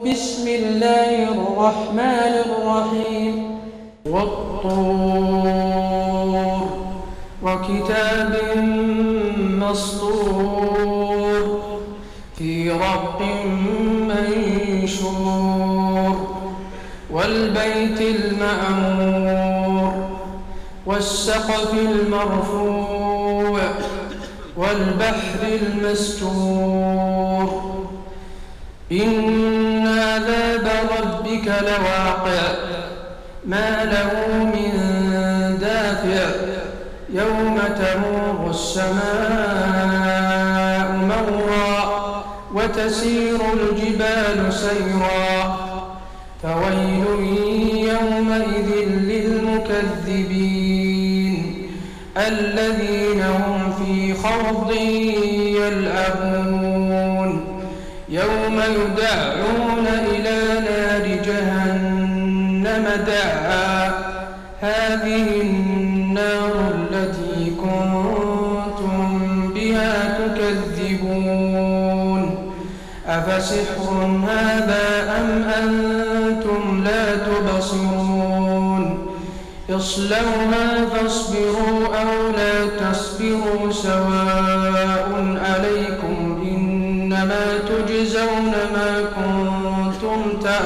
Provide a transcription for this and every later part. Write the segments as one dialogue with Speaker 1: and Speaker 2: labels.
Speaker 1: بسم الله الرحمن الرحيم. والطور وكتاب مسطور في رق منشور والبيت المأمور والسقف المرفوع والبحر المسجور إن عذاب ربك لواقع. ما له من دافع. يوم تمور السماء مورا وتسير الجبال سيرا. فويل يومئذ للمكذبين. الذين هم في خوض يلعبون. يدعون إلى نار جهنم دعا. هذه النار التي كنتم بها تكذبون. أفسحر هذا أم أنتم لا تبصرون؟ اصلوها فاصبروا أو لا تصبروا سواء.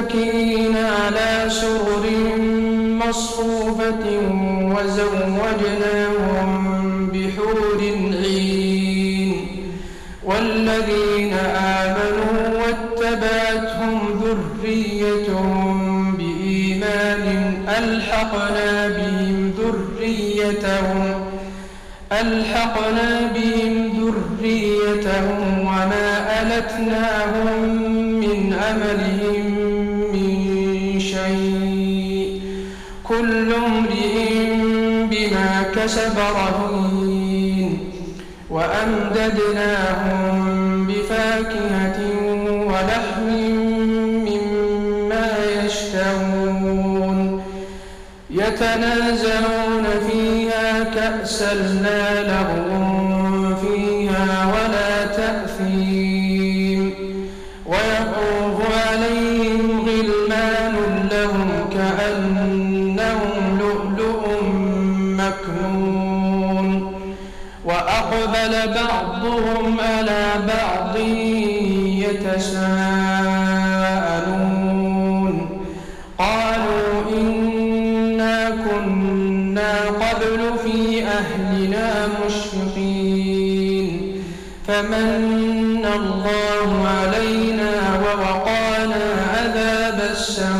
Speaker 1: متكئين على سرر مصفوفة وزوجناهم بحور عين والذين آمنوا واتبعتهم ذريتهم بإيمان ألحقنا بهم ذريتهم ألحقنا بهم ذريتهم وما ألتناهم من عملهم بما كسب رهين وأمددناهم بفاكهة ولحم مما يشتهون يتنازعون فيها كأسا لا لغو فيها ولا تأثيم ويطوف عليهم غلمان لهم كأنهم وأقبل بعضهم على بعض يتساءلون. قالوا إنا كنا قبل في أهلنا مشفقين. فمن الله علينا ووقانا عذاب السموم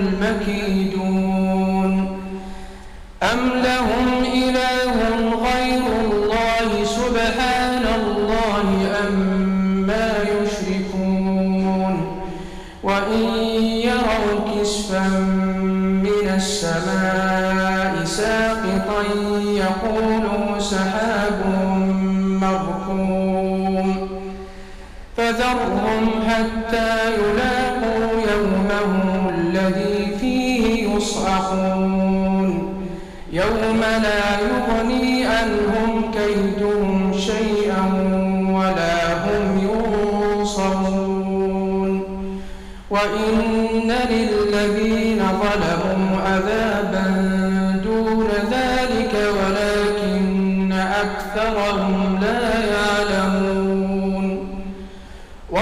Speaker 1: المكيدون. أم لهم إله غير الله سبحان الله أما يشركون؟ وإن يروا كسفا من السماء ساقطا يقولوا سحاب مركوم فذرهم حتى يلاقوا يصعقون يوم لا يغني عنهم كيدهم شيئا ولا هم ينصرون. وإن للذين ظلموا عذابا دون ذلك ولكن أكثرهم لا يعلمون.